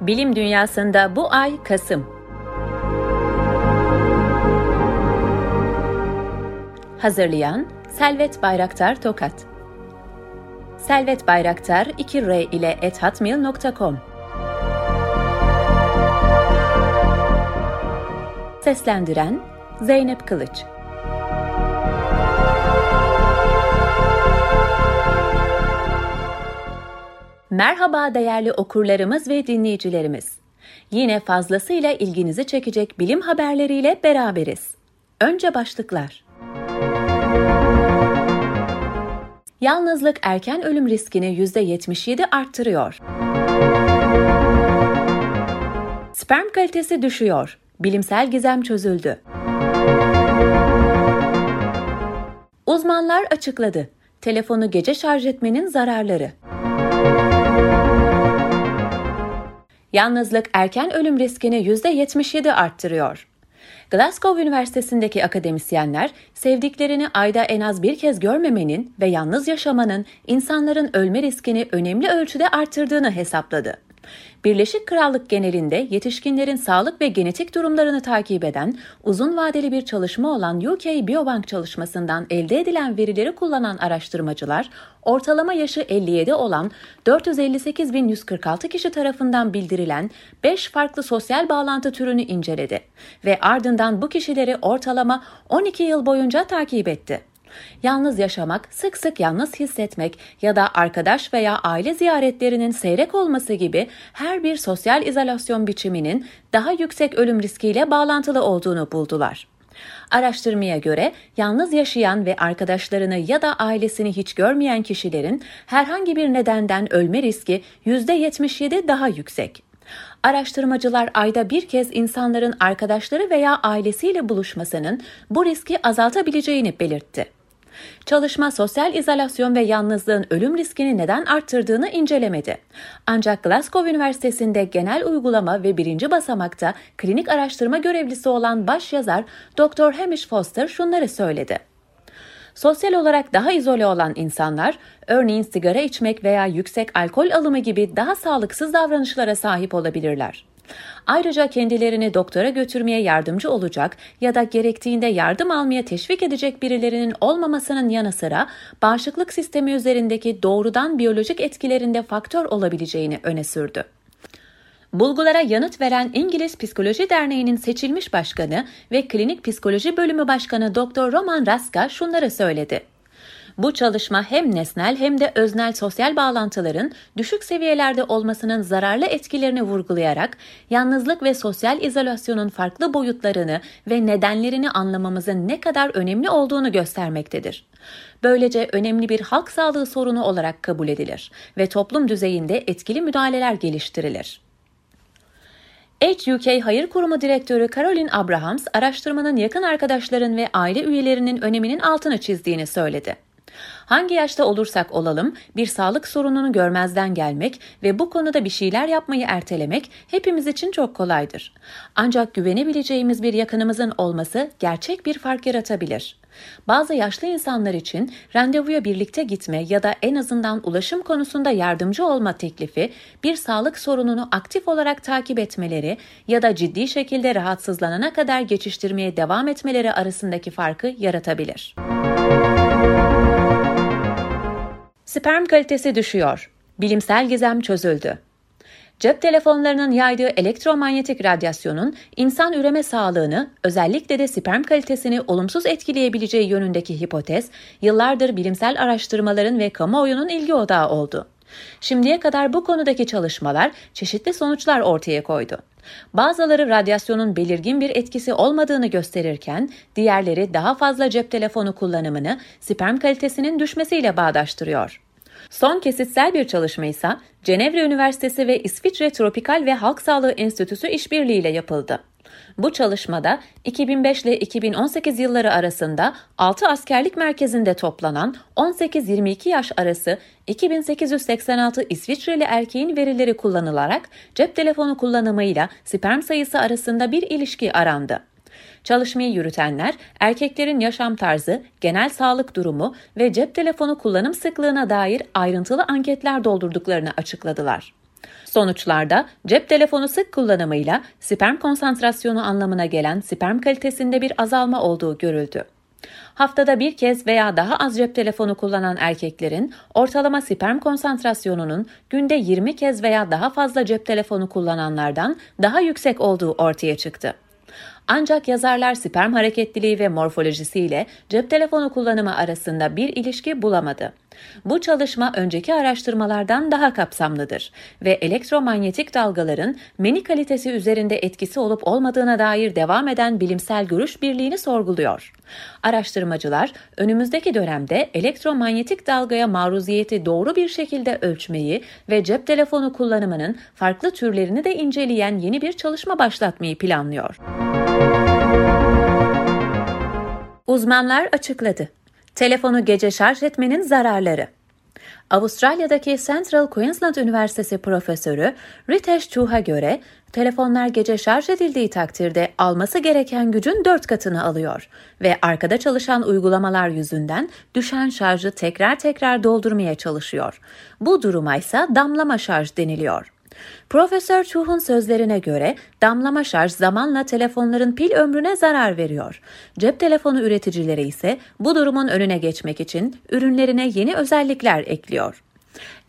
Bilim dünyasında bu ay Kasım. Hazırlayan Selvet Bayraktar Tokat. Selvet Bayraktar 2R ile ethatmail.com Seslendiren Zeynep Kılıç Merhaba değerli okurlarımız ve dinleyicilerimiz. Yine fazlasıyla ilginizi çekecek bilim haberleriyle beraberiz. Önce başlıklar. Yalnızlık erken ölüm riskini %77 arttırıyor. Sperm kalitesi düşüyor. Bilimsel gizem çözüldü. Uzmanlar açıkladı. Telefonu gece şarj etmenin zararları. Yalnızlık erken ölüm riskini %77 arttırıyor. Glasgow Üniversitesi'ndeki akademisyenler, sevdiklerini ayda en az bir kez görmemenin ve yalnız yaşamanın insanların ölme riskini önemli ölçüde arttırdığını hesapladı. Birleşik Krallık genelinde yetişkinlerin sağlık ve genetik durumlarını takip eden uzun vadeli bir çalışma olan UK Biobank çalışmasından elde edilen verileri kullanan araştırmacılar, ortalama yaşı 57 olan 458.146 kişi tarafından bildirilen 5 farklı sosyal bağlantı türünü inceledi ve ardından bu kişileri ortalama 12 yıl boyunca takip etti. Yalnız yaşamak, sık sık yalnız hissetmek ya da arkadaş veya aile ziyaretlerinin seyrek olması gibi her bir sosyal izolasyon biçiminin daha yüksek ölüm riskiyle bağlantılı olduğunu buldular. Araştırmaya göre yalnız yaşayan ve arkadaşlarını ya da ailesini hiç görmeyen kişilerin herhangi bir nedenden ölme riski %77 daha yüksek. Araştırmacılar ayda bir kez insanların arkadaşları veya ailesiyle buluşmasının bu riski azaltabileceğini belirtti. Çalışma sosyal izolasyon ve yalnızlığın ölüm riskini neden arttırdığını incelemedi. Ancak Glasgow Üniversitesi'nde genel uygulama ve birinci basamakta klinik araştırma görevlisi olan başyazar Dr. Hamish Foster şunları söyledi. Sosyal olarak daha izole olan insanlar, örneğin sigara içmek veya yüksek alkol alımı gibi daha sağlıksız davranışlara sahip olabilirler. Ayrıca kendilerini doktora götürmeye yardımcı olacak ya da gerektiğinde yardım almaya teşvik edecek birilerinin olmamasının yanı sıra bağışıklık sistemi üzerindeki doğrudan biyolojik etkilerinde faktör olabileceğini öne sürdü. Bulgulara yanıt veren İngiliz Psikoloji Derneği'nin seçilmiş başkanı ve klinik psikoloji bölümü başkanı Dr. Roman Raska şunları söyledi. Bu çalışma hem nesnel hem de öznel sosyal bağlantıların düşük seviyelerde olmasının zararlı etkilerini vurgulayarak yalnızlık ve sosyal izolasyonun farklı boyutlarını ve nedenlerini anlamamızın ne kadar önemli olduğunu göstermektedir. Böylece önemli bir halk sağlığı sorunu olarak kabul edilir ve toplum düzeyinde etkili müdahaleler geliştirilir. HUK Hayır Kurumu Direktörü Caroline Abrahams, araştırmanın yakın arkadaşların ve aile üyelerinin öneminin altını çizdiğini söyledi. Hangi yaşta olursak olalım bir sağlık sorununu görmezden gelmek ve bu konuda bir şeyler yapmayı ertelemek hepimiz için çok kolaydır. Ancak güvenebileceğimiz bir yakınımızın olması gerçek bir fark yaratabilir. Bazı yaşlı insanlar için randevuya birlikte gitme ya da en azından ulaşım konusunda yardımcı olma teklifi bir sağlık sorununu aktif olarak takip etmeleri ya da ciddi şekilde rahatsızlanana kadar geçiştirmeye devam etmeleri arasındaki farkı yaratabilir. Sperm kalitesi düşüyor. Bilimsel gizem çözüldü. Cep telefonlarının yaydığı elektromanyetik radyasyonun insan üreme sağlığını, özellikle de sperm kalitesini olumsuz etkileyebileceği yönündeki hipotez, yıllardır bilimsel araştırmaların ve kamuoyunun ilgi odağı oldu. Şimdiye kadar bu konudaki çalışmalar çeşitli sonuçlar ortaya koydu. Bazıları radyasyonun belirgin bir etkisi olmadığını gösterirken, diğerleri daha fazla cep telefonu kullanımını sperm kalitesinin düşmesiyle bağdaştırıyor. Son kesitsel bir çalışma ise Cenevre Üniversitesi ve İsviçre Tropikal ve Halk Sağlığı Enstitüsü işbirliğiyle yapıldı. Bu çalışmada 2005 ile 2018 yılları arasında 6 askerlik merkezinde toplanan 18-22 yaş arası 2886 İsviçreli erkeğin verileri kullanılarak cep telefonu kullanımıyla sperm sayısı arasında bir ilişki arandı. Çalışmayı yürütenler erkeklerin yaşam tarzı, genel sağlık durumu ve cep telefonu kullanım sıklığına dair ayrıntılı anketler doldurduklarını açıkladılar. Sonuçlarda cep telefonu sık kullanımıyla sperm konsantrasyonu anlamına gelen sperm kalitesinde bir azalma olduğu görüldü. Haftada bir kez veya daha az cep telefonu kullanan erkeklerin ortalama sperm konsantrasyonunun günde 20 kez veya daha fazla cep telefonu kullananlardan daha yüksek olduğu ortaya çıktı. Ancak yazarlar sperm hareketliliği ve morfolojisiyle cep telefonu kullanımı arasında bir ilişki bulamadı. Bu çalışma önceki araştırmalardan daha kapsamlıdır ve elektromanyetik dalgaların meni kalitesi üzerinde etkisi olup olmadığına dair devam eden bilimsel görüş birliğini sorguluyor. Araştırmacılar önümüzdeki dönemde elektromanyetik dalgaya maruziyeti doğru bir şekilde ölçmeyi ve cep telefonu kullanımının farklı türlerini de inceleyen yeni bir çalışma başlatmayı planlıyor. Uzmanlar açıkladı. Telefonu gece şarj etmenin zararları. Avustralya'daki Central Queensland Üniversitesi profesörü Ritesh Chuh'a göre telefonlar gece şarj edildiği takdirde alması gereken gücün 4 katını alıyor ve arkada çalışan uygulamalar yüzünden düşen şarjı tekrar tekrar doldurmaya çalışıyor. Bu duruma ise damlama şarj deniliyor. Profesör Chuh'un sözlerine göre damlama şarj zamanla telefonların pil ömrüne zarar veriyor. Cep telefonu üreticileri ise bu durumun önüne geçmek için ürünlerine yeni özellikler ekliyor.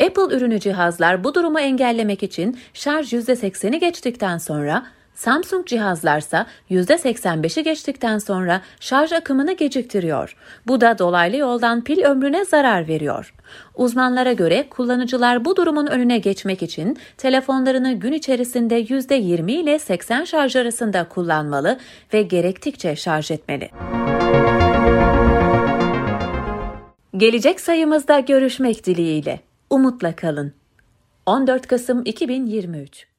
Apple ürünü cihazlar bu durumu engellemek için şarj %80'i geçtikten sonra Samsung cihazlarsa %85'i geçtikten sonra şarj akımını geciktiriyor. Bu da dolaylı yoldan pil ömrüne zarar veriyor. Uzmanlara göre kullanıcılar bu durumun önüne geçmek için telefonlarını gün içerisinde %20 ile 80 şarj arasında kullanmalı ve gerektikçe şarj etmeli. Gelecek sayımızda görüşmek dileğiyle. Umutla kalın. 14 Kasım 2023